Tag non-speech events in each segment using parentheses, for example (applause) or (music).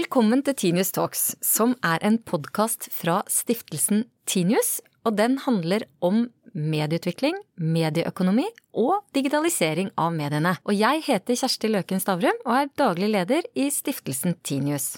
Velkommen til Tinius Talks, som er en podkast fra stiftelsen Tinius. Og den handler om medieutvikling, medieøkonomi og digitalisering av mediene. Og jeg heter Kjersti Løken Stavrum og er daglig leder i stiftelsen Tinius.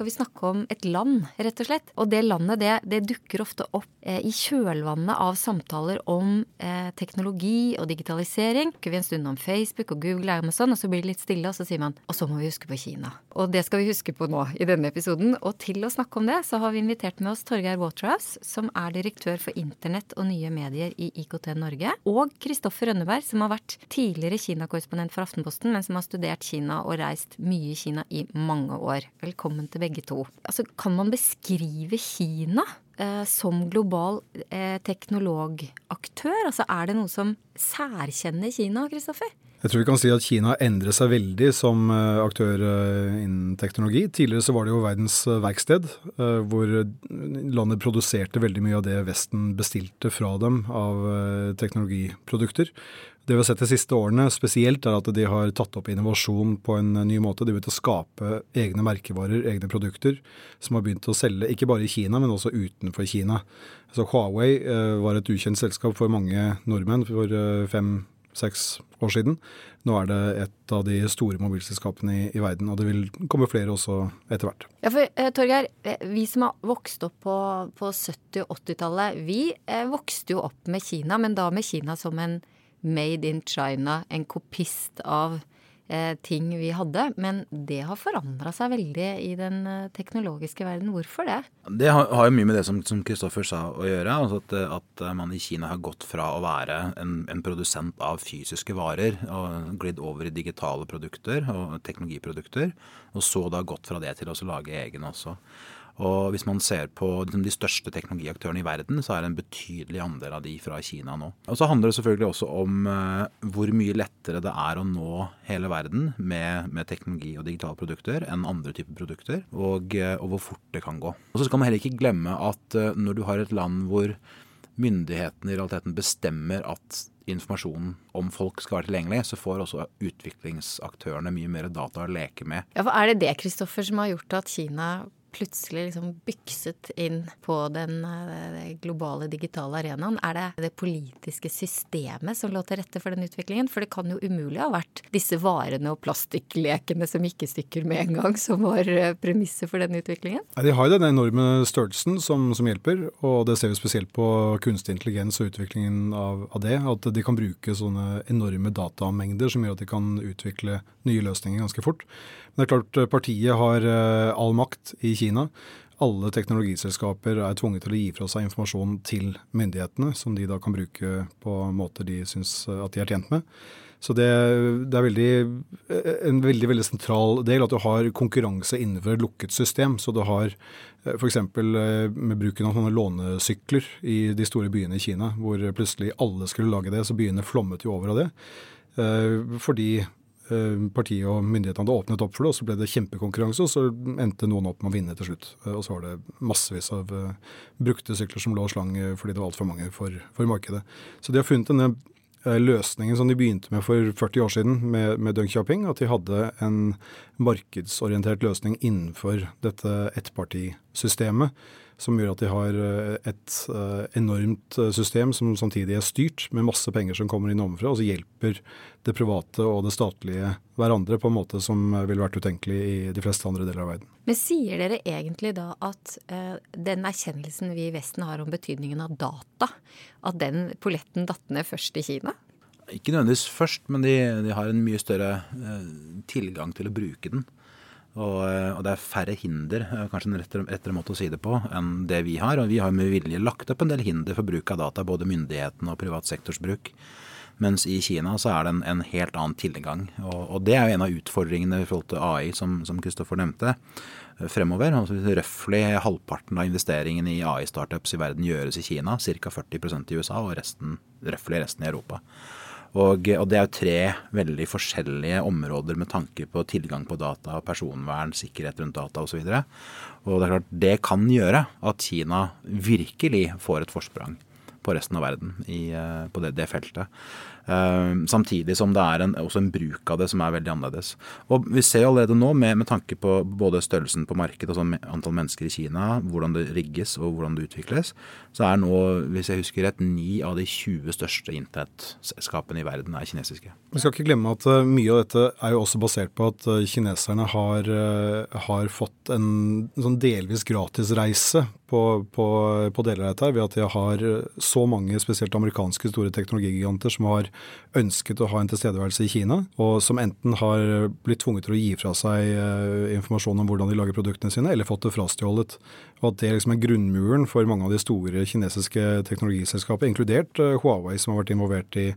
Skal vi snakke om et land, rett og slett. Og det landet det, det dukker ofte opp eh, i kjølvannet av samtaler om eh, teknologi og digitalisering. Snakker vi en stund om Facebook og Google og Amazon, og så blir det litt stille, og så sier man og så må vi huske på Kina. Og det skal vi huske på nå i denne episoden. Og til å snakke om det, så har vi invitert med oss Torgeir Waterhouse, som er direktør for internett og nye medier i IKT Norge, og Kristoffer Rønneberg, som har vært tidligere Kina-korrespondent for Aftenposten, men som har studert Kina og reist mye i Kina i mange år. Velkommen til begge to. Altså, kan man beskrive Kina eh, som global eh, teknologaktør? Altså, er det noe som særkjenner Kina, Kristoffer? Jeg tror vi kan si at Kina endrer seg veldig som eh, aktør eh, innen teknologi. Tidligere så var det jo verdens eh, verksted, hvor landet produserte veldig mye av det Vesten bestilte fra dem av teknologiprodukter. Det vi har sett de siste årene spesielt, er at de har tatt opp innovasjon på en ny måte. De har begynt å skape egne merkevarer, egne produkter, som har begynt å selge ikke bare i Kina, men også utenfor Kina. Så Huawei eh, var et ukjent selskap for mange nordmenn for eh, fem-seks år siden. Nå er det et av de store mobilselskapene i, i, verden, og det vil komme flere også etter hvert. Ja, for eh, Torgeir, eh, vi som har vokst opp på, på 70- og 80-tallet, vi eh, vokste jo opp med Kina, men da med Kina som en made in China, en kopist av eh, ting vi hadde. Men det har forandra seg veldig i den eh, teknologiske verden. Hvorfor det? Det har, jo mye med det som Kristoffer sa å gjøre. Altså at, at, man i Kina har gått fra å være en, en, produsent av fysiske varer og glidd over i digitale produkter og teknologiprodukter. Og så da gått fra det til å lage egne også. Og hvis man ser på liksom, de største teknologiaktørene i verden, så er det en betydelig andel av de fra Kina nå. Og så handler det selvfølgelig også om uh, hvor mye lettere det er å nå hele verden med, med teknologi og digitale produkter enn andre typer produkter, og, uh, og, hvor fort det kan gå. Og så skal man heller ikke glemme at uh, når du har et land hvor myndighetene i realiteten bestemmer at informasjonen om folk skal være tilgjengelig, så får også utviklingsaktørene mye mer data å leke med. Ja, for Er det det Kristoffer, som har gjort at Kina plutselig liksom bykset inn på den eh, globale digitale arenaen? Er det det politiske systemet som lå til rette for den utviklingen? For det kan jo umulig ha vært disse varene og plastikklekene som gikk i stykker med en gang, som var eh, premisset for den utviklingen? de har jo den enorme størrelsen som, som, hjelper, og det ser vi spesielt på kunstig intelligens og utviklingen av, av det. At de kan bruke sånne enorme datamengder som gjør at de kan utvikle nye løsninger ganske fort. Men det er klart partiet har eh, all makt i Kina. Alle teknologiselskaper er tvunget til å gi fra seg informasjon til myndighetene, som de da kan bruke på måter de syns eh, at de er tjent med. Så det, det er veldig, eh, en veldig veldig sentral del at du har konkurranse innenfor et lukket system. Så du har f.eks. med bruken av sånne lånesykler i de store byene i Kina, hvor plutselig alle skulle lage det, så byene flommet jo over av det. Fordi Eh, partiet og myndighetene hadde åpnet opp for det, og så ble det kjempekonkurranse, og så endte noen opp med å vinne til slutt. Eh, og så var det massevis av uh, brukte sykler som lå og slang fordi det var altfor mange for, for, markedet. Så de har funnet denne løsningen som de begynte med for 40 år siden med, med Deng at de hadde en markedsorientert løsning innenfor dette ettpartisystemet som gjør at de har eh, et uh, enormt eh, system som samtidig er styrt, med masse penger som kommer inn ovenfra, og så hjelper det private og det statlige hverandre på en måte som ville vært utenkelig i de fleste andre deler av verden. Men sier dere egentlig da at uh, den erkjennelsen vi i Vesten har om betydningen av data, at den polletten datt ned først i Kina? Ikke nødvendigvis først, men de, de har en mye større uh, tilgang til å bruke den. Og, eh, og, det er færre hinder, eh, kanskje en rettere, rettere, måte å si det på, enn det vi har. Og vi har med vilje lagt opp en del hinder for bruk av data, både myndighetene og privat sektors bruk. Mens i Kina så er det en, en helt annen tilgang. Og, og, det er jo en av utfordringene i forhold til AI, som Kristoffer nevnte, eh, fremover. Altså, Røftlig halvparten av investeringene i AI-startups i verden gjøres i Kina. Ca. 40% i USA og resten, resten i Europa. Og, og, det er jo tre veldig forskjellige områder med tanke på tilgang på data, personvern, sikkerhet rundt data osv. Og, så og det er klart det kan gjøre at Kina virkelig får et forsprang på resten av verden i, eh, på det, det feltet. Uh, samtidig som det er en, også en bruk av det som er veldig annerledes. Og Vi ser allerede nå, med, med tanke på både størrelsen på markedet, altså antall mennesker i Kina, hvordan det rigges og hvordan det utvikles, så er nå, hvis jeg husker rett, ni av de 20 største internettselskapene i verden er kinesiske. Vi skal ikke glemme at uh, mye av dette er jo også basert på at uh, kineserne har, har, fått en sånn delvis gratisreise på, på, på deler av dette ved at de har så mange, spesielt amerikanske store teknologigiganter, som har ønsket å ha en tilstedeværelse i Kina, og som enten har blitt tvunget til å gi fra seg uh, informasjon om hvordan de lager produktene sine, eller fått det frastjålet. Og at det liksom er grunnmuren for mange av de store kinesiske teknologiselskapene, inkludert uh, Huawei, som har vært involvert i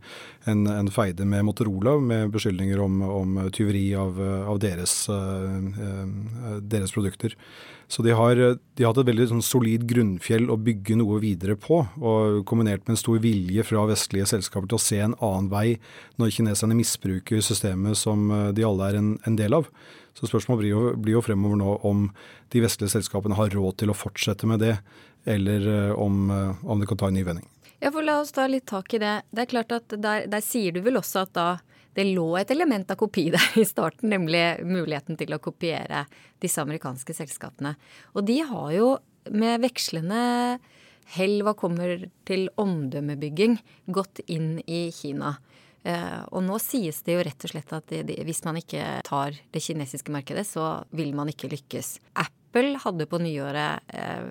en, en feide med Motorola med beskyldninger om, om tyveri av, av deres, uh, deres produkter. Så de har, de har hatt et veldig sånn solid grunnfjell å bygge noe videre på, og kombinert med en stor vilje fra vestlige selskaper til å se en annen vei når kineserne misbruker systemet som eh, de alle er en, en del av. Så spørsmålet blir jo, blir jo, fremover nå om de vestlige selskapene har råd til å fortsette med det, eller eh, om, eh, om det kan ta en ny vending. Ja, for La oss ta litt tak i det. Det er klart at der, der sier du vel også at da det lå et element av kopi (laughs) der i starten, nemlig muligheten til å kopiere disse amerikanske selskapene. Og de har jo med vekslende hell hva kommer til omdømmebygging, gått inn i Kina. Eh, og nå sies det jo rett og slett at hvis man ikke tar det kinesiske markedet, så vil man ikke lykkes. Apple hadde på nyåret eh,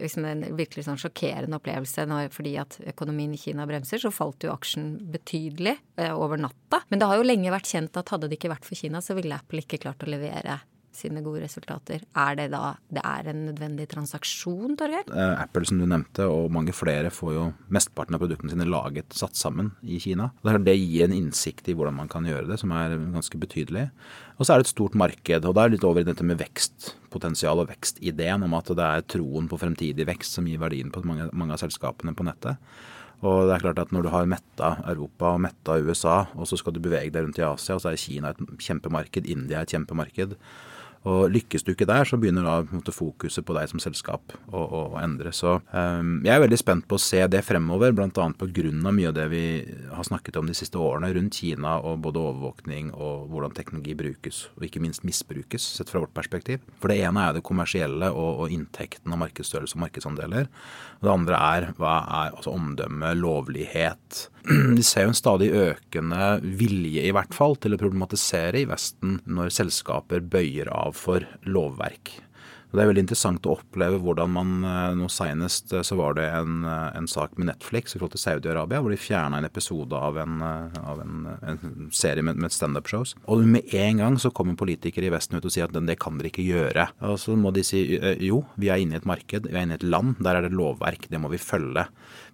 liksom en virkelig sånn sjokkerende opplevelse når, fordi at økonomien i Kina bremser, så falt jo aksjen betydelig eh, over natta. Men det har jo lenge vært kjent at hadde det ikke vært for Kina, så ville Apple ikke klart å levere sine gode resultater. Er det da det er en nødvendig transaksjon, Torgeir? Eh, Apple, som du nevnte, og mange flere får jo mesteparten av produktene sine laget, satt sammen i Kina. Det gir en innsikt i hvordan man kan gjøre det, som er ganske betydelig. Og så er det et stort marked, og da er det litt over i dette med vekstpotensial og vekstideen om at det er troen på fremtidig vekst som gir verdien på mange, mange av selskapene på nettet. Og det er klart at Når du har metta Europa og metta USA, og så skal du bevege deg rundt i Asia, og så er Kina et kjempemarked, India et kjempemarked, og lykkes du ikke der, så begynner da måte, fokuset på deg som selskap å, å, å endre. Så um, jeg er veldig spent på å se det fremover, bl.a. pga. mye av det vi har snakket om de siste årene rundt Kina og både overvåkning og hvordan teknologi brukes, og ikke minst misbrukes, sett fra vårt perspektiv. For det ene er det kommersielle og, og inntekten av markedsstørrelse og markedsandeler. Og det andre er hva er altså omdømme, lovlighet. (clears throat) Vi ser jo en stadig økende vilje, i hvert fall, til å problematisere i Vesten når selskaper bøyer av for lovverk. Det er veldig interessant å oppleve hvordan man eh, Nå senest eh, så var det en, eh, en sak med Netflix i forhold til Saudi-Arabia, hvor de fjerna en episode av en, av en, en serie med, med standup-shows. Og med en gang så kommer politikere i Vesten ut og sier at det kan dere ikke gjøre. Og så må de si jo, vi er inne i et marked, vi er inne i et land, der er det lovverk, det må vi følge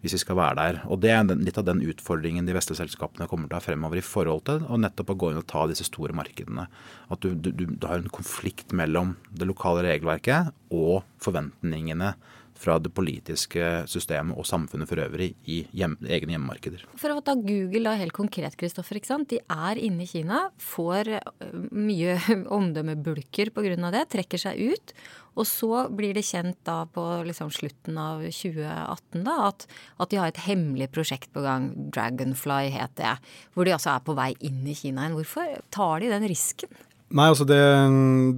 hvis vi skal være der. Og det er litt av den utfordringen de vestlige selskapene kommer til å ha fremover i forhold til og nettopp å gå inn og ta disse store markedene. At du, du, du har en konflikt mellom det lokale regelverket og forventningene fra det politiske systemet og samfunnet for øvrig i hjem, egne hjemmemarkeder. For å ta Google da helt konkret, Kristoffer. De er inne i Kina, får mye (laughs) omdømmebulker pga. det, trekker seg ut. Og så blir det kjent da på liksom slutten av 2018 da, at, at, de har et hemmelig prosjekt på gang. Dragonfly het det. Hvor de altså er på vei inn i Kina igjen. Hvorfor tar de den risken? Nei, altså det,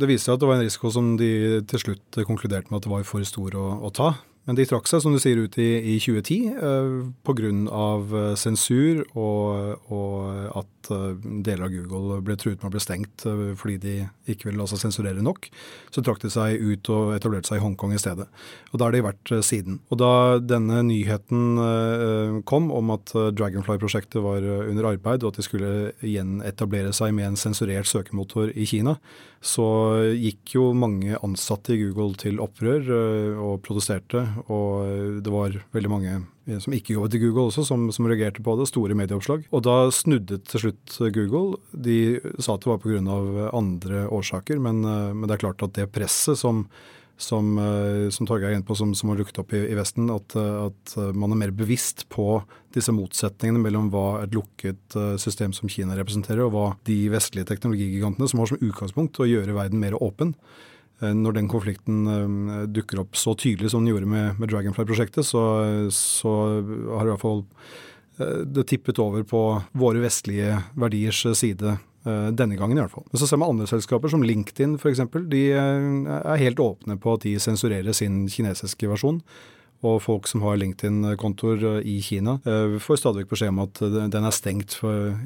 det viser seg at det var en risiko som de til slutt konkluderte med at det var for stor å, å ta. Men de trakk seg, som du sier, ut i, i 2010 eh, pga. Eh, sensur og, og, at eh, deler av Google ble truet med å bli stengt eh, fordi de ikke ville la seg sensurere nok. Så trakk de seg ut og etablerte seg i Hongkong i stedet. Og da har de vært eh, siden. Og da denne nyheten kom om at Dragonfly-prosjektet var under arbeid, og at de skulle gjenetablere seg med en sensurert søkemotor i Kina, så gikk jo mange ansatte i Google til opprør og protesterte og det var veldig mange som ikke jobbet i Google også, som, som, reagerte på det. Store medieoppslag. Og da snudde til slutt Google. De sa at det var pga. andre årsaker, men, men, det er klart at det presset som som, eh, som Torgeir er inne på, som, som har lukket opp i, i Vesten, at, at, man er mer bevisst på disse motsetningene mellom hva et lukket system som Kina representerer, og hva de vestlige teknologigigantene, som har som utgangspunkt å gjøre verden mer åpen, når den konflikten dukker opp så tydelig som den gjorde med, med Dragonfly-prosjektet, så, så, har i hvert fall det tippet over på våre vestlige verdiers side Eh, denne gangen i hvert fall. Men så ser man andre selskaper, som LinkedIn f.eks. De eh, er helt åpne på at de sensurerer sin kinesiske versjon. Og folk som har LinkedIn-kontoer eh, i Kina, får stadig beskjed om at den er stengt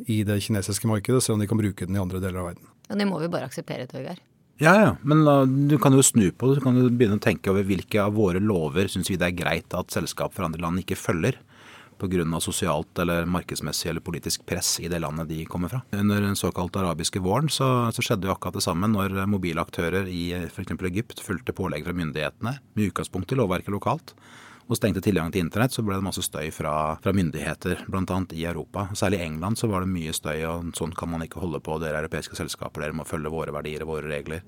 i det kinesiske markedet, selv om de kan bruke den i andre deler av verden. Ja, det må vi bare akseptere, Torgeir. Ja, ja. Men uh, du kan jo snu på det. Du kan jo begynne å tenke over hvilke av våre lover syns vi det er greit at selskap fra andre land ikke følger pga. sosialt eller markedsmessig eller politisk press i det landet de kommer fra. Under den såkalte arabiske våren så, så skjedde jo akkurat det samme når mobile aktører i f.eks. Egypt fulgte pålegg fra myndighetene med utgangspunkt i lovverket lokalt og stengte tilgang til internett, så ble det masse støy fra, fra myndigheter, bl.a. i Europa. Særlig i England så var det mye støy, og sånn kan man ikke holde på. Dere er europeiske selskaper, dere må følge våre verdier og våre regler.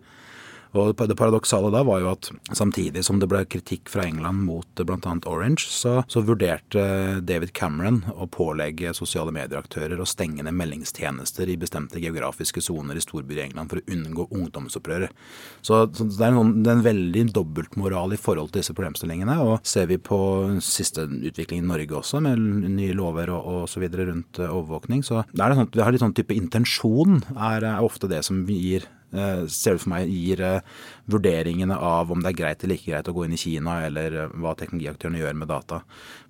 Og Det paradoksale da var jo at samtidig som det ble kritikk fra England mot bl.a. Orange, så, så, vurderte David Cameron å pålegge sosiale medieaktører å stenge ned meldingstjenester i bestemte geografiske soner i storbyer i England for å unngå ungdomsopprøret. Så, så det, er en, det er en veldig dobbeltmoral i forhold til disse problemstillingene. og Ser vi på siste utvikling i Norge også, med nye lover og osv. rundt overvåkning, så er det sånn, vi har litt sånn type intensjon er, er ofte det som gir Eh, ser du for meg gir eh, vurderingene av om det er greit eller ikke greit å gå inn i Kina, eller eh, hva teknologiaktørene gjør med data.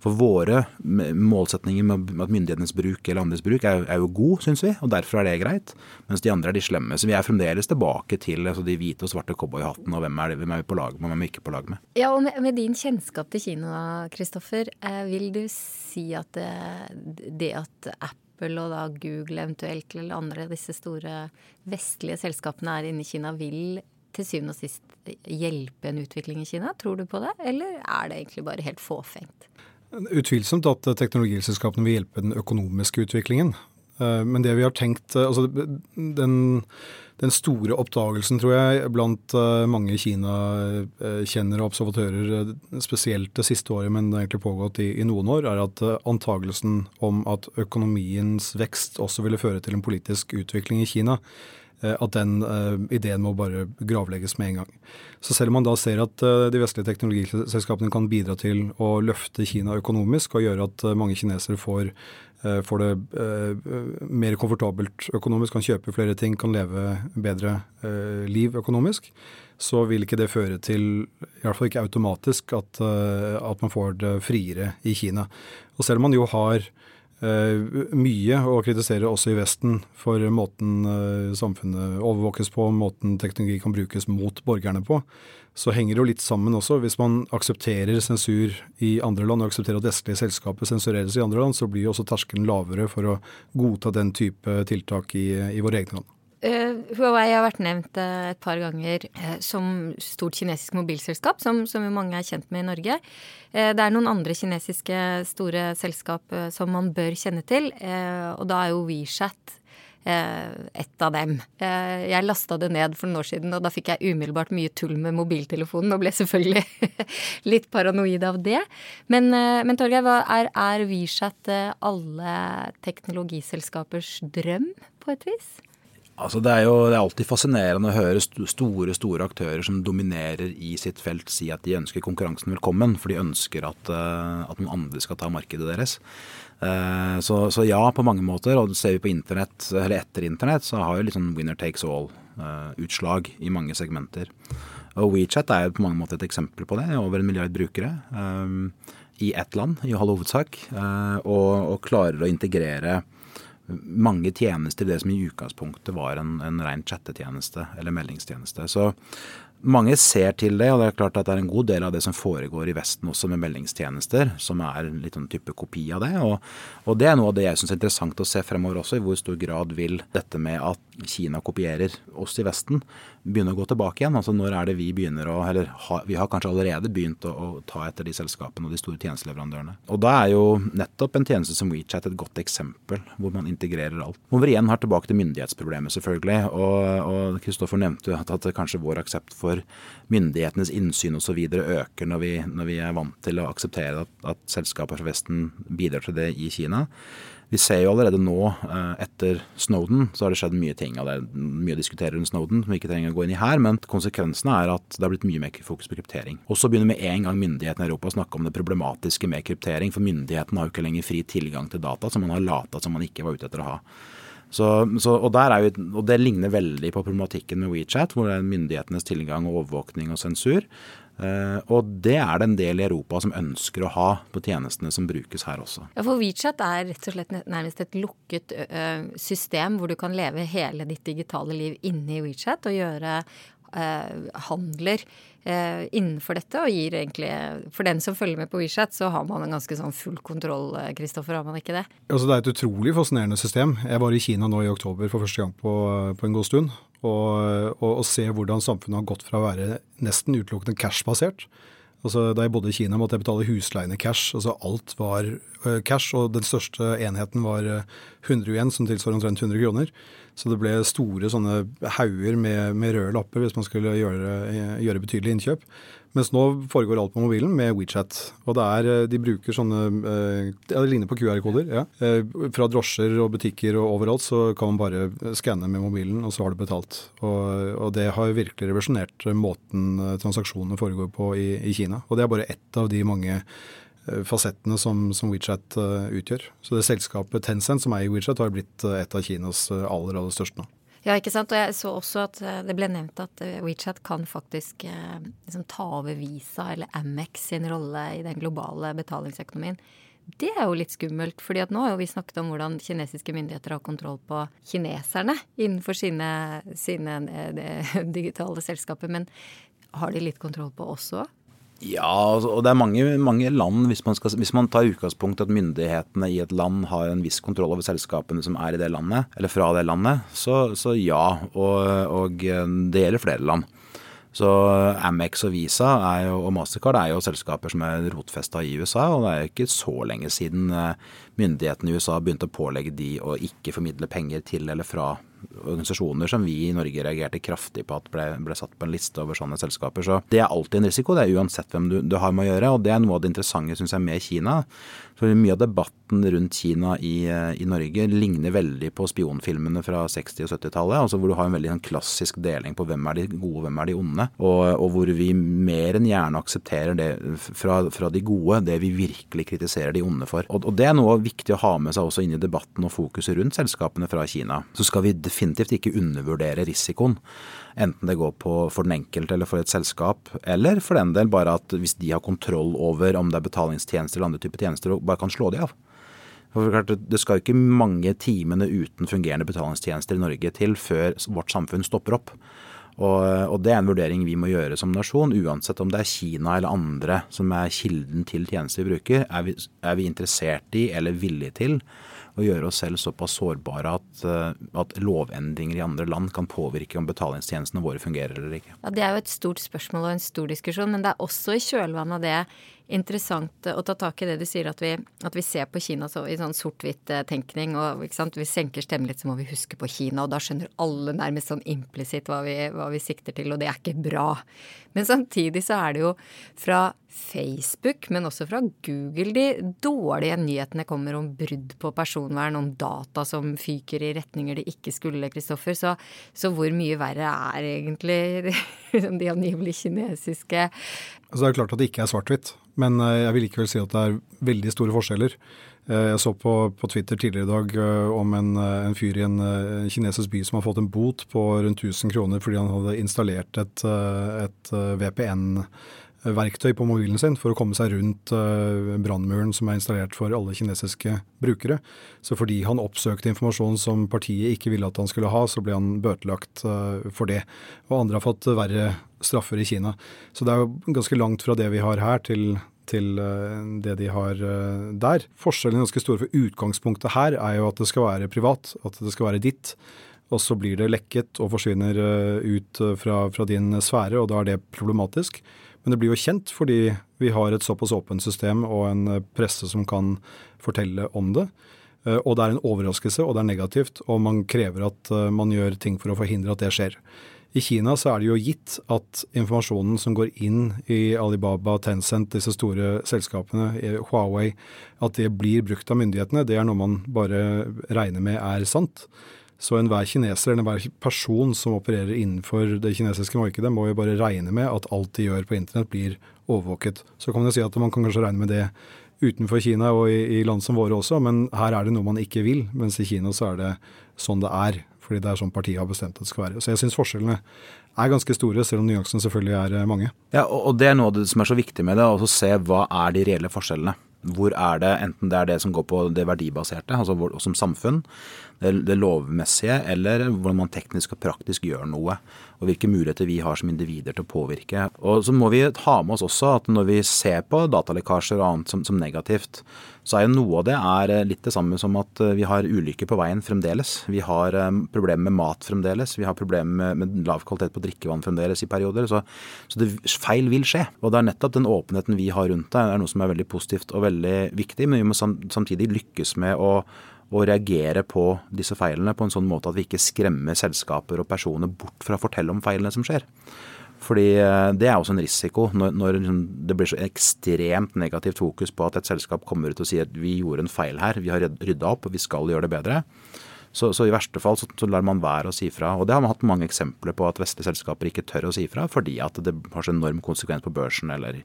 For våre målsetninger med at myndighetenes bruk eller andres bruk er, er jo god, syns vi, og derfor er det greit. Mens de andre er de slemme. Så vi er fremdeles tilbake til altså, de hvite og svarte cowboyhattene, og hvem er, det, hvem er vi på lag med, og hvem er vi ikke på lag med. Ja, og med, med din kjennskap til Kina, Kristoffer, vil du si at det, det at app Apple og da Google eventuelt, eller andre av disse store vestlige selskapene er inne i Kina, vil til syvende og sist hjelpe en utvikling i Kina? Tror du på det, eller er det egentlig bare helt fåfengt? Utvilsomt at teknologiselskapene vil hjelpe den økonomiske utviklingen. Eh, men det vi har tenkt eh, Altså den, den store oppdagelsen, tror jeg, blant eh, mange Kina-kjennere og observatører, spesielt det siste året, men det har egentlig pågått i, i noen år, er at antagelsen om at økonomiens vekst også ville føre til en politisk utvikling i Kina, at den uh, ideen må bare gravlegges med en gang. Så selv om man da ser at uh, de vestlige teknologiselskapene kan bidra til å løfte Kina økonomisk og gjøre at uh, mange kinesere får Eh, får det eh, mer komfortabelt økonomisk, kan kjøpe flere ting, kan leve bedre eh, liv økonomisk, så vil ikke det føre til, i hvert fall ikke automatisk, at, at man får det friere i Kina. Og selv om man jo har mye å kritisere også i Vesten for måten samfunnet overvåkes på, måten teknologi kan brukes mot borgerne på, så henger det jo litt sammen også. Hvis man aksepterer sensur i andre land, og aksepterer at vestlige selskaper sensureres i andre land, så blir jo også terskelen lavere for å godta den type tiltak i, i våre egne land. Uh, Huawei har vært nevnt uh, et par ganger uh, som stort kinesisk mobilselskap, som, som, jo mange er kjent med i Norge. det er noen andre kinesiske store selskap som man bør kjenne til, og da er jo WeChat et av dem. Jeg lasta det ned for noen år siden, og da fikk jeg umiddelbart mye tull med mobiltelefonen og ble selvfølgelig (laughs) litt paranoid av det. Men, men Torgeir, er, er WeChat alle teknologiselskapers drøm, på et vis? Altså det er jo det er alltid fascinerende å høre store store aktører som dominerer i sitt felt, si at de ønsker konkurransen velkommen, for de ønsker at, at noen andre skal ta markedet deres. Eh, så, så, ja, på mange måter. Og ser vi på internett, eller etter internett, så har jo litt sånn winner takes all-utslag eh, i mange segmenter. Og WeChat er jo på mange måter et eksempel på det. Over en milliard brukere i ett land, i all hovedsak. Og, og, klarer å integrere mange tjenester i det som i utgangspunktet var en, en ren chattetjeneste eller meldingstjeneste. Så mange ser til det, og det er klart at det er en god del av det som foregår i Vesten også med meldingstjenester, som er litt sånn type kopi av det. Og, og det er noe av det jeg syns er interessant å se fremover også, i hvor stor grad vil dette med at Kina kopierer oss i Vesten, begynne å gå tilbake igjen. Altså når er det vi begynner å Eller ha, vi har kanskje allerede begynt å, å, ta etter de selskapene og de store tjenesteleverandørene. Og da er jo nettopp en tjeneste som WeChat et godt eksempel, hvor man integrerer alt. Hvor vi igjen har tilbake til myndighetsproblemet, selvfølgelig. Og Kristoffer nevnte at, at kanskje vår aksept for myndighetenes innsyn osv. øker når vi, når vi er vant til å akseptere at, at selskaper fra Vesten bidrar til det i Kina. Vi ser jo allerede nå, eh, etter Snowden, så har det skjedd mye ting. og Det er mye å diskutere rundt Snowden som vi ikke trenger å gå inn i her. Men konsekvensene er at det har blitt mye mer fokus på kryptering. Og så begynner med en gang myndighetene i Europa å snakke om det problematiske med kryptering. For myndighetene har jo ikke lenger fri tilgang til data som man har lata som man ikke var ute etter å ha. Så, så, og, jo, og, Det ligner veldig på problematikken med WeChat, hvor det er myndighetenes tilgang og overvåkning og sensur. Uh, og det er det en del i Europa som ønsker å ha på tjenestene som brukes her også. Ja, For WeChat er rett og slett nærmest et lukket system hvor du kan leve hele ditt digitale liv inne i WeChat og gjøre uh, handler innenfor dette. Og gir egentlig For den som følger med på WeChat, så har man en ganske sånn full kontroll, Kristoffer, har man ikke det? Altså, det er et utrolig fascinerende system. Jeg var i Kina nå i oktober for første gang på, på en god stund og, og, og, se hvordan samfunnet har gått fra å være nesten utelukkende cash-basert. Altså, da jeg bodde i Kina, måtte jeg betale husleiene cash. altså Alt var uh, cash, og den største enheten var uh, 100 yuan, som tilsvarer omtrent 100 kroner. Så det ble store sånne hauger med, med røde lapper hvis man skulle gjøre, gjøre betydelige innkjøp. Mens nå foregår alt på mobilen med WeChat. Og det er, eh, de bruker sånne eh, Det ligner på QR-koder. ja. Eh, fra drosjer og butikker og overalt så kan man bare skanne med mobilen, og så har du betalt. Og, og det har virkelig revolusjonert måten transaksjonene foregår på i, i, Kina. Og det er bare ett av de mange fasettene som, som WeChat utgjør. Så det selskapet Tencent som eier WeChat, har blitt et av Kinas aller, aller største nå. Ja, ikke sant. Og jeg så også at eh, det ble nevnt at eh, WeChat kan faktisk eh, liksom ta over Visa eller Amex sin rolle i den globale betalingsøkonomien. Det er jo litt skummelt, fordi nå har jo vi snakket om hvordan kinesiske myndigheter har kontroll på kineserne innenfor sine, sine (laughs) digitale selskaper. Men har de litt kontroll på oss òg? Ja, altså, og det er mange, mange land, hvis man, skal, hvis man, tar utgangspunkt at myndighetene i et land har en viss kontroll over selskapene som er i det landet, eller fra det landet, så, så ja. Og, og, det gjelder flere land. Så Amex og Visa jo, og Mastercard er jo selskaper som er rotfesta i USA, og det er jo ikke så lenge siden eh, myndighetene i USA begynte å pålegge de å ikke formidle penger til eller fra organisasjoner som vi i Norge reagerte kraftig på at ble, ble, satt på en liste over sånne selskaper. Så det er alltid en risiko, det er uansett hvem du, du har med å gjøre. Og det er noe av det interessante syns jeg med Kina. For mye av debatten rundt Kina i, i Norge ligner veldig på spionfilmene fra 60- og 70-tallet. Altså hvor du har en veldig en klassisk deling på hvem er de gode, og hvem er de onde. Og, og hvor vi mer enn gjerne aksepterer det fra, fra, de gode, det vi virkelig kritiserer de onde for. Og, og det er noe viktig å ha med seg også inn i debatten og fokuset rundt selskapene fra Kina. Så skal vi definitivt ikke undervurdere risikoen. Enten det går på for den enkelte eller for et selskap, eller for den del bare at hvis de har kontroll over om det er betalingstjenester eller andre typer tjenester, og bare kan slå de av. Det skal jo ikke mange timene uten fungerende betalingstjenester i Norge til før vårt samfunn stopper opp. Og, Det er en vurdering vi må gjøre som nasjon, uansett om det er Kina eller andre som er kilden til tjenester vi bruker. Er vi, er vi interessert i eller villige til å gjøre oss selv såpass sårbare at, eh, at, lovendringer i andre land kan påvirke om betalingstjenestene våre fungerer eller ikke. Ja, Det er jo et stort spørsmål og en stor diskusjon, men det er også i kjølvannet av det interessant å ta tak i det du sier, at vi, at vi ser på Kina så, i sånn sort-hvitt-tenkning. og Vi senker stemmen litt, så må vi huske på Kina. Og da skjønner alle nærmest sånn implisitt hva, hva, vi sikter til, og det er ikke bra. Men samtidig så er det jo fra Facebook, men også fra Google, de dårlige nyhetene kommer om brudd på personvern, om data som fyker i retninger de ikke skulle, Kristoffer. Så, så, hvor mye verre er egentlig (laughs) de angivelig kinesiske Altså Det er klart at det ikke er svart-hvitt, men eh, jeg vil likevel si at det er veldig store forskjeller. Eh, jeg så på, på Twitter tidligere i dag eh, om en, en, fyr i en kinesisk by som har fått en bot på rundt 1000 kroner fordi han hadde installert et, et VPN verktøy på mobilen sin for å komme seg rundt brannmuren som er installert for alle kinesiske brukere. Så fordi han oppsøkte informasjon som partiet ikke ville at han skulle ha, så ble han bøtelagt for det. Og andre har fått verre straffer i Kina. Så det er jo ganske langt fra det vi har her til, til uh, det de har der. Forskjellen er ganske stor, for utgangspunktet her er jo at det skal være privat, at det skal være ditt. Og så blir det lekket og forsvinner ut fra, fra din sfære, og da er det problematisk. Men det blir jo kjent fordi vi har et såpass åpent system og en eh, presse som kan fortelle om det. Eh, og det er en overraskelse, og det er negativt, og man krever at eh, man gjør ting for å forhindre at det skjer. I Kina så er det jo gitt at informasjonen som går inn i Alibaba, Tencent, disse store selskapene, Huawei, at det blir brukt av myndighetene, det er noe man bare regner med er sant. Så enhver kineser eller enhver person som opererer innenfor det kinesiske markedet, må jo bare regne med at alt de gjør på internett blir overvåket. Så kan man jo si at man kan kanskje regne med det utenfor Kina og i, i land som våre også, men her er det noe man ikke vil. Mens i Kina så er det sånn det er, fordi det er sånn partiet har bestemt at det skal være. Så jeg syns forskjellene er ganske store, selv om nyansene selvfølgelig er eh, mange. Ja, og det er noe av det som er så viktig med det, å se hva er de reelle forskjellene. Hvor er det, enten det er det som går på det verdibaserte, altså som samfunn, det, det lovmessige, eller hvordan man teknisk og praktisk gjør noe. Og hvilke muligheter vi har som individer til å påvirke. Og så må vi ha med oss også at når vi ser på datalekkasjer og annet som, som negativt, så er jo noe av det er eh, litt det samme som at eh, vi har ulykker på veien fremdeles. Vi har um, problemer med mat fremdeles. Vi har problemer med, lav kvalitet på drikkevann fremdeles i perioder. Så, så det, feil vil skje. Og det er nettopp den åpenheten vi har rundt det, er noe som er veldig positivt og veldig viktig. Men vi må samtidig lykkes med å og reagere på disse feilene på en sånn måte at vi ikke skremmer selskaper og personer bort fra å fortelle om feilene som skjer. Fordi eh, det er også en risiko når, når liksom det blir så ekstremt negativt fokus på at et selskap kommer ut og sier at vi gjorde en feil her, vi har rydda opp og vi skal gjøre det bedre. Så, så, i verste fall så, så, lar man være å si fra. Og det har man hatt mange eksempler på at vestlige selskaper ikke tør å si fra fordi at det har så enorm konsekvens på børsen, eller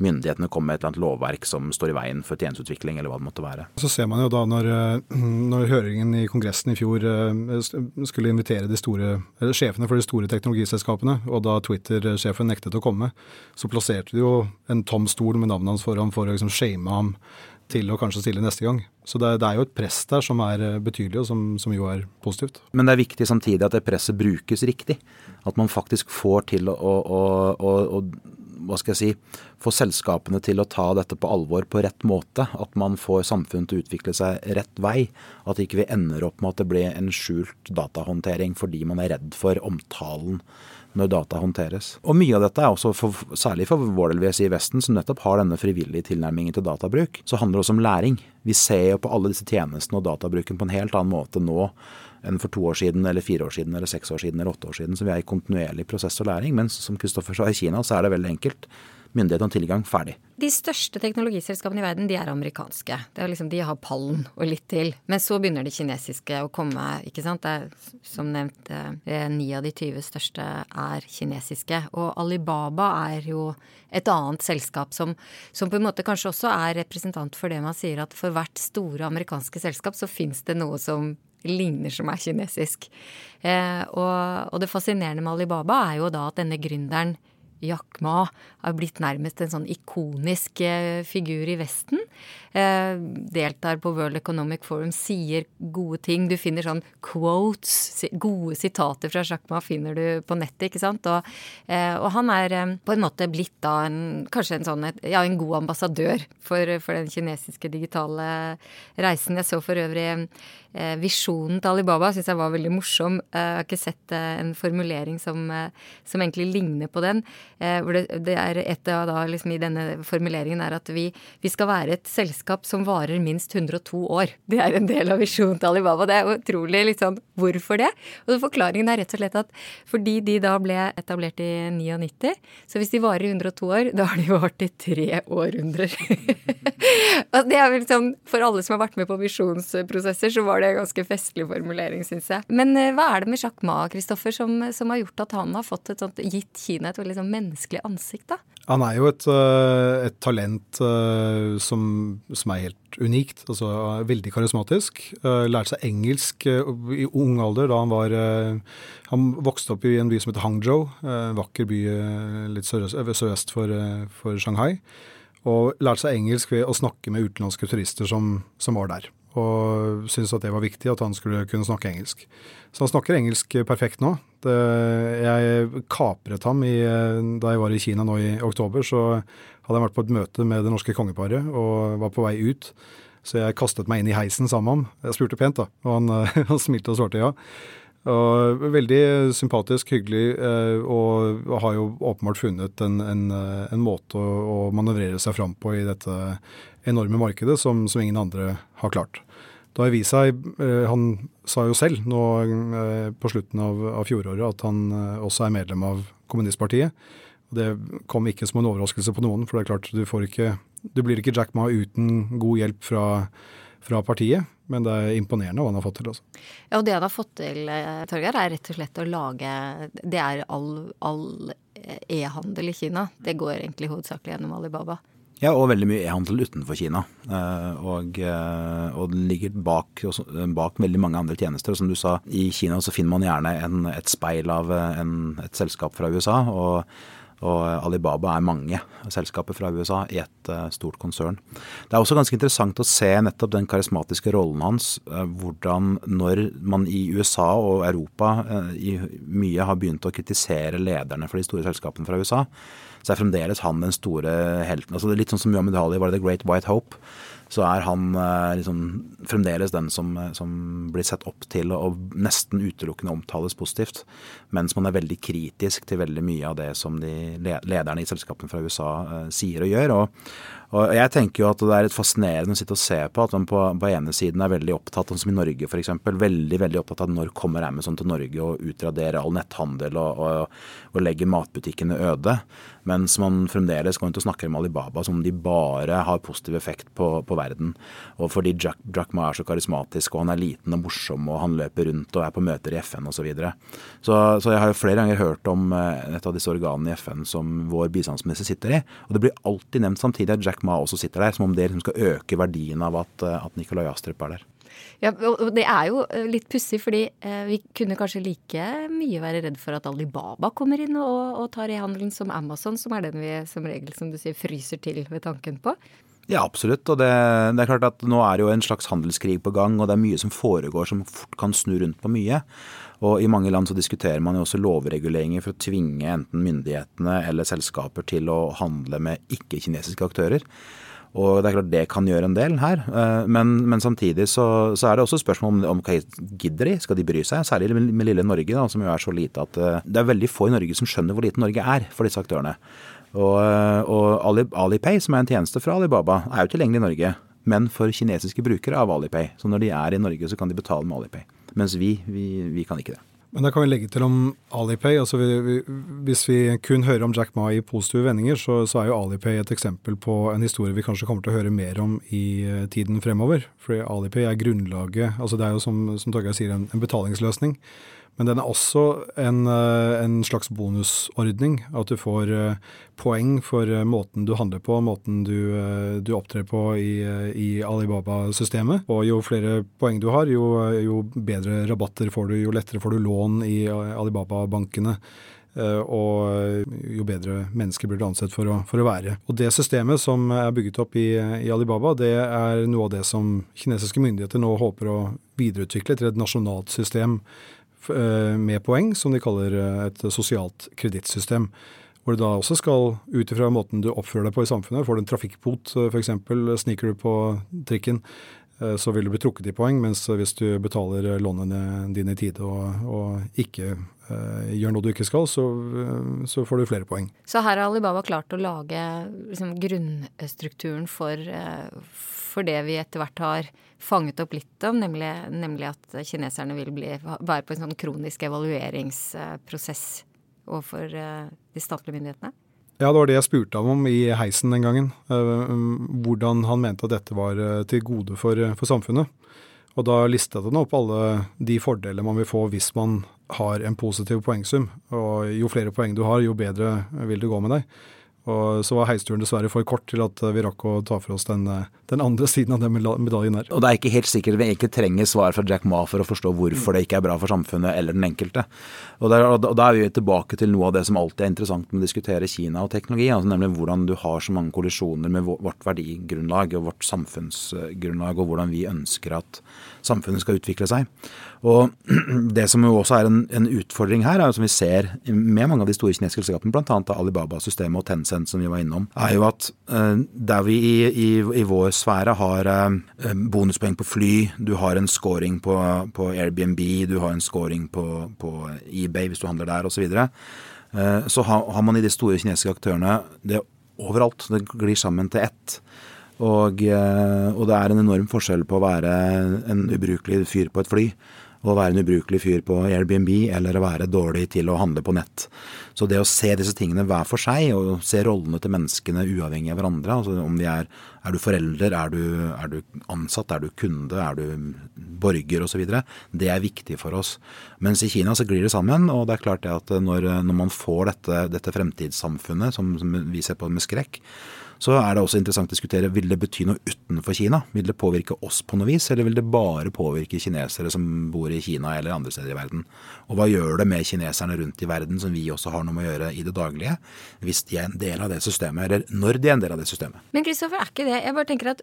myndighetene kommer med et eller annet lovverk som står i veien for tjenesteutvikling, eller hva det måtte være. Så ser man jo da når, eh, når høringen i Kongressen i fjor eh, skulle invitere de store, eller sjefene for de store teknologiselskapene, og da Twitter-sjefen nektet å komme, så plasserte de jo en tom stol med navnet hans foran for å liksom shame ham til å kanskje stille neste gang. Så det, det, er jo et press der som er eh, betydelig, og som, som, jo er positivt. Men det er viktig samtidig at det presset brukes riktig. At man faktisk får til å, å, å, å hva skal jeg si, få selskapene til å ta dette på alvor på rett måte. At man får samfunnet til å utvikle seg rett vei. At ikke vi ender opp med at det blir en skjult datahåndtering fordi man er redd for omtalen når data håndteres. Og mye av dette er også, for, særlig for vår del vil jeg si i Vesten, som nettopp har denne frivillige tilnærmingen til databruk, så handler det også om læring. Vi ser jo på alle disse tjenestene og databruken på en helt annen måte nå enn for to år siden, eller fire år siden, eller seks år siden, eller åtte år siden. Så vi er i kontinuerlig prosess og læring. Men som Kristoffer sa, i Kina så er det veldig enkelt myndighetene tilgang, ferdig. De største teknologiselskapene i verden de er amerikanske. Er liksom, De har pallen og litt til. Men så begynner de kinesiske å komme. ikke sant? Er, som nevnt, eh, ni av de 20 største er kinesiske. Og Alibaba er jo et annet selskap som, som, på en måte kanskje også er representant for det man sier at for hvert store amerikanske selskap så fins det noe som ligner som er kinesisk. Eh, og, og det fascinerende med Alibaba er jo da at denne gründeren Jack Ma har blitt nærmest en sånn ikonisk eh, figur i Vesten. Eh, deltar på World Economic Forum, sier gode ting. Du finner sånn quotes, gode sitater fra Jack Ma finner du på nettet, ikke sant. Og, eh, og han er eh, på en måte blitt da en, kanskje en sånn ja, en god ambassadør for, for den kinesiske digitale reisen. Jeg så for øvrig visjonen til Alibaba, syns jeg var veldig morsom. Eh, jeg har ikke sett en formulering som, som egentlig ligner på den. Eh, hvor det, det, er et av da liksom i denne formuleringen er at vi, vi, skal være et selskap som varer minst 102 år. Det er en del av visjonen til Alibaba. Det er utrolig liksom Hvorfor det? Og forklaringen er rett og slett at fordi de da ble etablert i 99, så hvis de varer i 102 år, da har de vart i tre århundrer. (laughs) det er vel sånn For alle som har vært med på visjonsprosesser, så var det en ganske festlig formulering, syns jeg. Men eh, hva er det med Jacques Ma, Kristoffer, som, som, har gjort at han har fått et sånt, gitt Kina et veldig sånn menneskelig ansikt, da? Han er jo et, eh, et talent eh, som, som, er helt unikt. altså Veldig karismatisk. Lærte seg engelsk i ung alder da han var Han vokste opp i en by som heter Hangzhou, en vakker by litt sørøst for, for Shanghai. Og lærte seg engelsk ved å snakke med utenlandske turister som, som var der og syntes at det var viktig at han skulle kunne snakke engelsk. Så han snakker engelsk perfekt nå. Det, jeg kapret ham i, da jeg var i Kina nå i oktober. Så hadde jeg vært på et møte med det norske kongeparet og var på vei ut. Så jeg kastet meg inn i heisen sammen med ham. Jeg spurte pent, da, og han, (laughs) han smilte og svarte ja. Og veldig sympatisk, hyggelig, eh, og har jo åpenbart funnet en, en, en måte å, manøvrere seg fram på i dette enorme markedet som, som ingen andre har klart. Da seg, Han sa jo selv nå på slutten av, av fjoråret at han også er medlem av kommunistpartiet. Det kom ikke som en overraskelse på noen, for det er klart du ikke Du blir ikke Jack Ma uten god hjelp fra, fra partiet. Men det er imponerende hva han har fått til. Også. Ja, og det han har fått til, Torgeir, er rett og slett å lage Det er all, all e-handel i Kina. Det går egentlig hovedsakelig gjennom Alibaba. Ja, og veldig mye e-handel utenfor Kina. Eh, og, eh, og den ligger bak, bak, veldig mange andre tjenester. Som du sa, i Kina så finner man gjerne en, et speil av eh, en, et selskap fra USA. og og Alibaba er mange selskaper fra USA i et uh, stort konsern. Det er også ganske interessant å se nettopp den karismatiske rollen hans. Uh, hvordan når man i USA og Europa i mye har begynt å kritisere lederne for de store selskapene fra USA, så er fremdeles han den store helten. Altså, litt sånn som Muhammed Ali var det The Great White Hope. Så er han eh, liksom, fremdeles den som, som, blir sett opp til og nesten utelukkende omtales positivt. Mens man er veldig kritisk til veldig mye av det som de lederne i selskapene fra USA uh, sier og gjør. Og, og jeg tenker jo at det er litt fascinerende å sitte og se på at man på, på ene siden er veldig opptatt, sånn som i Norge f.eks., veldig veldig opptatt av når kommer Amazon til Norge og utraderer all netthandel og, og, og legger matbutikkene øde. Mens man fremdeles går rundt og snakker om Alibaba som om de bare har positiv effekt på, på verden. Og fordi Jack, Jack, Ma er så karismatisk, og han er liten og morsom, og han løper rundt og er på møter i FN osv. Så, videre. så Så jeg har jo flere ganger hørt om eh, et av disse organene i FN som vår bistandsminister sitter i. Og det blir alltid nevnt samtidig at Jack Ma også sitter der, som om det liksom skal øke verdien av at, eh, at Nikolai Astrup er der. Ja, og Det er jo eh, litt pussig, fordi eh, vi kunne kanskje like mye være redd for at Alibaba kommer inn og, og tar e-handelen som Amazon, som er den vi som regel, som du sier, fryser til ved tanken på. Ja, absolutt. Og det, det, er klart at nå er det jo en slags handelskrig på gang, og det er mye som foregår som fort kan snu rundt på mye. Og i mange land så diskuterer man jo også lovreguleringer for å tvinge enten myndighetene eller selskaper til å handle med ikke-kinesiske aktører. Og det er klart det kan gjøre en del her. Eh, men, men samtidig så, så, er det også spørsmål om, om gidder de? Skal de bry seg? Særlig med lille Norge, da, som jo er så lite at eh, det er veldig få i Norge som skjønner hvor lite Norge er for disse aktørene. Og, eh, og Alipay, som er en tjeneste fra Alibaba, er jo tilgjengelig i Norge. Men for kinesiske brukere av Alipay. Så når de er i Norge, så kan de betale med Alipay. Mens vi, vi, vi kan ikke det. Men da kan vi legge til om Alipay. altså vi, vi, Hvis vi kun hører om Jack Ma i positive vendinger, så, så, er jo Alipay et eksempel på en historie vi kanskje kommer til å høre mer om i uh, tiden fremover. For Alipay er grunnlaget altså Det er jo som, som Torgeir sier, en, en betalingsløsning. Men den er også en, eh, en, slags bonusordning. At du får eh, poeng for eh, måten du handler på, måten du, du opptrer på i, i Alibaba-systemet. Og jo flere poeng du har, jo, jo, bedre rabatter får du, jo lettere får du lån i Alibaba-bankene. Og jo bedre mennesker blir du ansett for å, for å, være. Og Det systemet som er bygget opp i, i Alibaba, det er noe av det som kinesiske myndigheter nå håper å videreutvikle til et nasjonalt system med poeng, som de kaller eh, et sosialt kredittsystem. Hvor du da også skal, ut ifra måten du oppfører deg på i samfunnet, får du en trafikkbot eh, f.eks., sniker du på trikken, så vil du bli trukket i poeng. Mens hvis du betaler lånene dine i tide og, og ikke uh, gjør noe du ikke skal, så, så, får du flere poeng. Så her har Alibaba klart å lage liksom, grunnstrukturen for, uh, for det vi etter hvert har fanget opp litt om, nemlig, nemlig at kineserne vil bli, være på en sånn kronisk evalueringsprosess overfor eh, de statlige myndighetene? Ja, det var det jeg spurte ham om i heisen den gangen. Eh, hvordan han mente at dette var eh, til gode for, for samfunnet. Og da listet han opp alle de fordeler man vil få hvis man har en positiv poengsum. Og jo flere poeng du har, jo bedre vil det gå med deg. Og så var heisturen dessverre for kort til at vi rakk å ta for oss den, den andre siden av den medaljen der. Og det er ikke helt sikkert vi egentlig trenger svar fra Jack Ma for å forstå hvorfor det ikke er bra for samfunnet eller den enkelte. Og, og da er vi tilbake til noe av det som alltid er interessant med å diskutere Kina og teknologi, altså nemlig hvordan du har så mange kollisjoner med vårt verdigrunnlag og vårt samfunnsgrunnlag, og hvordan vi ønsker at samfunnet skal utvikle seg. Og (clears throat) Det som jo også er en, en utfordring her, er jo som vi ser med mange av de store kinesiske selskapene, bl.a. Alibaba-systemet og Tencent som vi var innom, er jo at uh, der vi i, i, i, vår sfære har uh, bonuspoeng på fly, du har en scoring på, på Airbnb, du har en scoring på, på eBay hvis du handler der osv. Så, videre, så har, har man i de store kinesiske aktørene det overalt. Det glir sammen til ett. Og, og det er en enorm forskjell på å være en ubrukelig fyr på et fly å være en ubrukelig fyr på Airbnb eller å være dårlig til å handle på nett. Så det å se disse tingene hver for seg, og se rollene til menneskene uavhengig av hverandre, altså om de er er du forelder, er du, er du ansatt, er du kunde, er du borger osv. Det er viktig for oss. Mens i Kina så glir det sammen. Og det er klart det at når, når man får dette, dette fremtidssamfunnet som, som vi ser på med skrekk, så er det også interessant å diskutere vil det bety noe utenfor Kina. Vil det påvirke oss på noe vis, eller vil det bare påvirke kinesere som bor i Kina eller andre steder i verden? Og hva gjør det med kineserne rundt i verden, som vi også har noe med å gjøre i det daglige, hvis de er en del av det systemet, eller når de er en del av det systemet? Men Kristoffer, er ikke det Jeg bare tenker at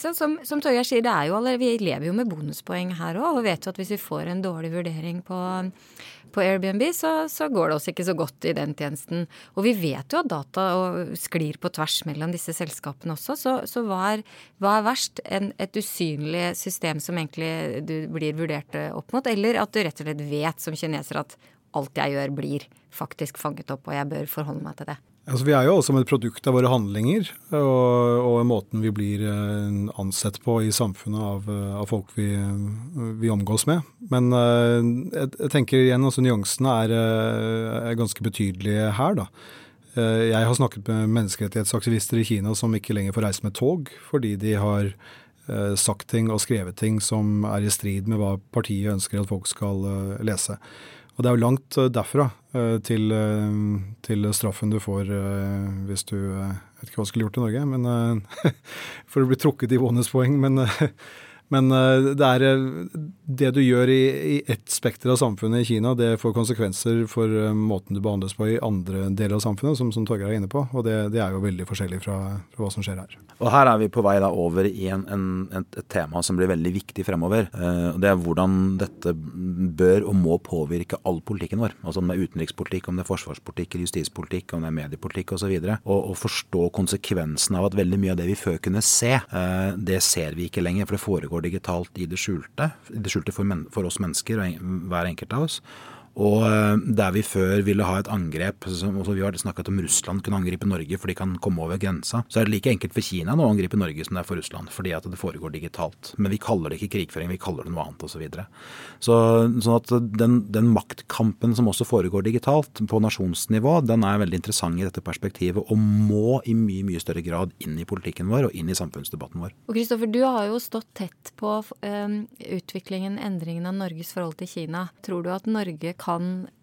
Som, som Torgeir sier, er allerede, vi lever jo med bonuspoeng her òg, og vet jo at hvis vi får en dårlig vurdering på på Airbnb, så, så, går det oss ikke så godt i den tjenesten. Og vi vet jo at data sklir på tvers mellom disse selskapene også, så, så hva, er, hva, er, verst? En, et usynlig system som egentlig du blir vurdert opp mot, eller at du rett og slett vet som kineser at alt jeg gjør blir faktisk fanget opp, og jeg bør forholde meg til det? Altså, vi er jo også et produkt av våre handlinger og, og måten vi blir eh, ansett på i samfunnet av, eh, av folk vi, vi, omgås med. Men eh, jeg, jeg tenker igjen altså nyansene er, er, ganske betydelige her. da. Jeg har snakket med menneskerettighetsaktivister i Kina som ikke lenger får reise med tog fordi de har sagt ting og skrevet ting som er i strid med hva partiet ønsker at folk skal lese. Og det er jo langt eh, derfra eh, til, eh, til straffen du får hvis du Jeg vet ikke hva du skulle gjort i Norge, men (laughs) for å bli trukket i bonuspoeng. Men men eh, det er eh, det du gjør i, i ett spekter av samfunnet i Kina, det får konsekvenser for eh, måten du behandles på i andre deler av samfunnet, som, som Torgeir er inne på. Og det, det, er jo veldig forskjellig fra, fra, hva som skjer her. Og her er vi på vei da over i en, en, et, tema som blir veldig viktig fremover. Det er hvordan dette bør og må påvirke all politikken vår. Altså om det er utenrikspolitikk, om det er forsvarspolitikk eller justispolitikk, om det er mediepolitikk osv. Og, og forstå konsekvensen av at veldig mye av det vi før kunne se, det ser vi ikke lenger. For det foregår foregår digitalt i det skjulte. I det skjulte for, men, for oss mennesker, og hver enkelt av oss. Og eh, der vi før ville ha et angrep som Vi har snakket om Russland kunne angripe Norge for de kan komme over grensa. Så er det like enkelt for Kina nå å angripe Norge som det er for Russland. Fordi at det foregår digitalt. Men vi kaller det ikke krigføring, vi kaller det noe annet osv. Så videre. så, sånn at den, den, maktkampen som også foregår digitalt på nasjonsnivå, den er veldig interessant i dette perspektivet. Og må i mye mye større grad inn i politikken vår og inn i samfunnsdebatten vår. Og Kristoffer, du har jo stått tett på um, utviklingen, endringen av Norges forhold til Kina. Tror du at Norge kan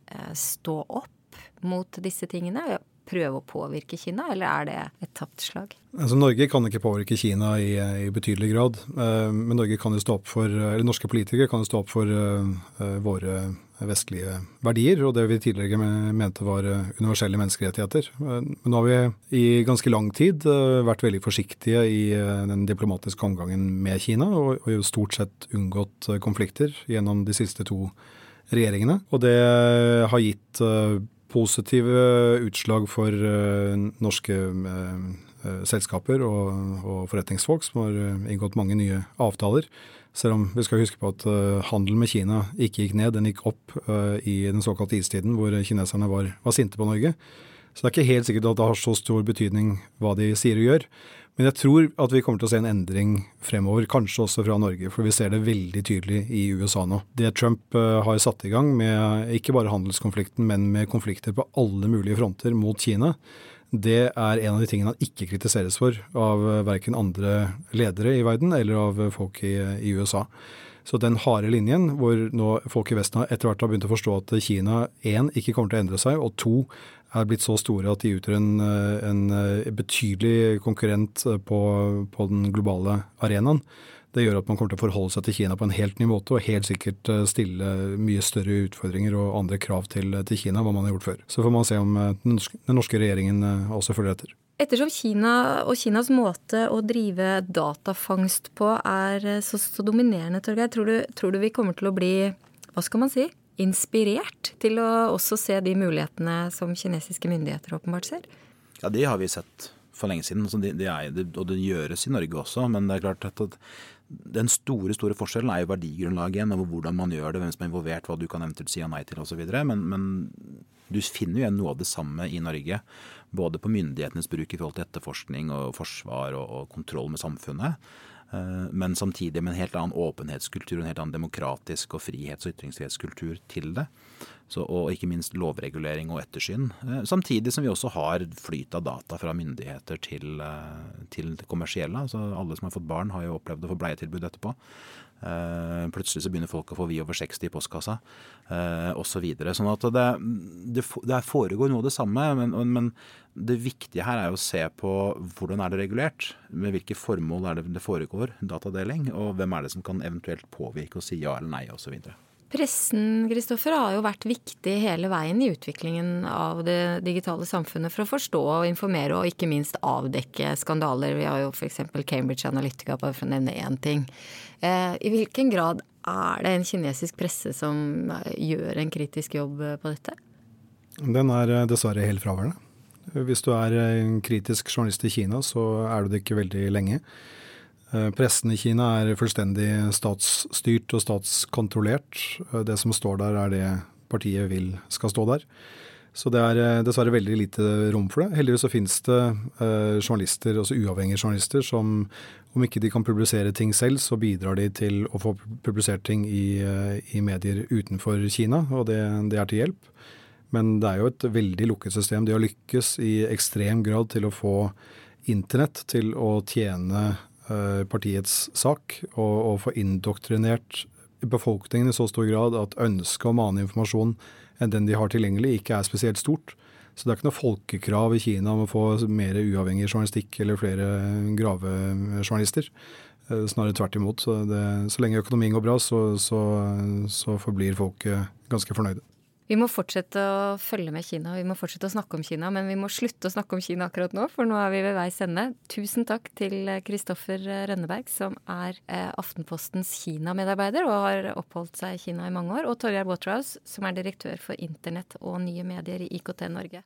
eh, stå opp mot disse tingene? Prøve å påvirke Kina, eller er det et tapt slag? Altså, Norge kan ikke påvirke Kina i, i betydelig grad. Eh, men kan for, eller norske politikere kan jo stå opp for våre vestlige verdier, og det vi tidligere mente var universelle menneskerettigheter. Men nå har vi i ganske lang tid vært veldig forsiktige i den diplomatiske omgangen med Kina, og, og stort sett unngått konflikter gjennom de siste to årene regjeringene. Og det har gitt eh, positive utslag for eh, norske eh, selskaper og, forretningsfolk som har inngått mange nye avtaler. Selv om vi skal huske på at handelen med Kina ikke gikk ned, den gikk opp i den såkalte istiden, hvor kineserne var, var, sinte på Norge. Så det er ikke helt sikkert at det har så stor betydning hva de sier og gjør. Men jeg tror at vi kommer til å se en endring fremover, kanskje også fra Norge. For vi ser det veldig tydelig i USA nå. Det Trump uh, har satt i gang med ikke bare handelskonflikten, men med konflikter på alle mulige fronter mot Kina, det er en av de tingene han ikke kritiseres for av uh, verken andre ledere i verden eller av uh, folk i, i USA. Så den harde linjen, hvor nå folk i Vesten etter hvert har begynt å forstå at Kina én ikke kommer til å endre seg, og to er blitt så store at de utgjør en, eh, en eh, betydelig konkurrent eh, på, på, den globale arenaen. Det gjør at man kommer til å forholde seg til Kina på en helt ny måte, og helt sikkert stille mye større utfordringer og andre krav til, til Kina enn hva man har gjort før. Så får man se om den norske, den norske regjeringen også følger etter. Ettersom Kina og Kinas måte å drive datafangst på er så, så dominerende, Torgeir, tror, tror, du vi kommer til å bli, hva skal man si, inspirert til å også se de mulighetene som kinesiske myndigheter åpenbart ser? Ja, det har vi sett for lenge siden. Altså, det, det er, det, og det gjøres i Norge også. Men det er klart at den store store forskjellen er jo verdigrunnlaget igjen, over hvordan man gjør det, hvem som er involvert, hva du kan eventuelt si ja nei til osv. Men, men Du finner jo igjen noe av det samme i Norge. Både på myndighetenes bruk i forhold til etterforskning og forsvar og, og kontroll med samfunnet. Eh, men samtidig med en helt annen åpenhetskultur, en helt annen demokratisk og frihets- og ytringsfrihetskultur til det. Så, og ikke minst lovregulering og ettersyn. Eh, samtidig som vi også har flyt av data fra myndigheter til, eh, til det kommersielle. Altså alle som har fått barn, har jo opplevd å få bleietilbud etterpå. Uh, plutselig så begynner folk å få Vi over 60 i postkassa uh, osv. Så videre. sånn at det, det, foregår noe av det samme, men, men, det viktige her er jo å se på hvordan er det regulert. Med hvilke formål er det det foregår datadeling, og hvem er det som kan eventuelt påvirke og si ja eller nei osv. Pressen Kristoffer, har jo vært viktig hele veien i utviklingen av det digitale samfunnet for å forstå og informere og ikke minst avdekke skandaler. Vi har jo f.eks. Cambridge Analytica, bare for å nevne én ting. Eh, I hvilken grad er det en kinesisk presse som gjør en kritisk jobb på dette? Den er eh, dessverre helt fraværende. Hvis du er en kritisk journalist i Kina, så er du det ikke veldig lenge. Eh, pressen i Kina er fullstendig statsstyrt og statskontrollert. Eh, det som står der, er det partiet vil skal stå der. Så det er eh, dessverre veldig lite rom for det. Heldigvis så finnes det journalister, også uavhengige journalister, som om ikke de kan publisere ting selv, så bidrar de til å få publisert ting i, i medier utenfor Kina, og det, det, er til hjelp. Men det er jo et veldig lukket system. De har lykkes i ekstrem grad til å få internett til å tjene partiets sak, og få indoktrinert befolkningen i så stor grad at ønsket om annen informasjon enn den de har tilgjengelig, ikke er spesielt stort. Så det er ikke noe folkekrav i Kina om å få mer uavhengig journalistikk eller flere gravejournalister. Eh, snarere tvert imot. Så, det, så lenge økonomien går bra, så, så, så forblir folk ganske fornøyde. Vi må fortsette å følge med Kina, vi må fortsette å snakke om Kina, men vi må slutte å snakke om Kina akkurat nå, for nå er vi ved veis ende. Tusen takk til Kristoffer Rønneberg, som er eh, Aftenpostens Kina-medarbeider og har oppholdt seg i Kina i mange år, og Torgeir Waterhouse, som er direktør for internett og nye medier i IKT Norge.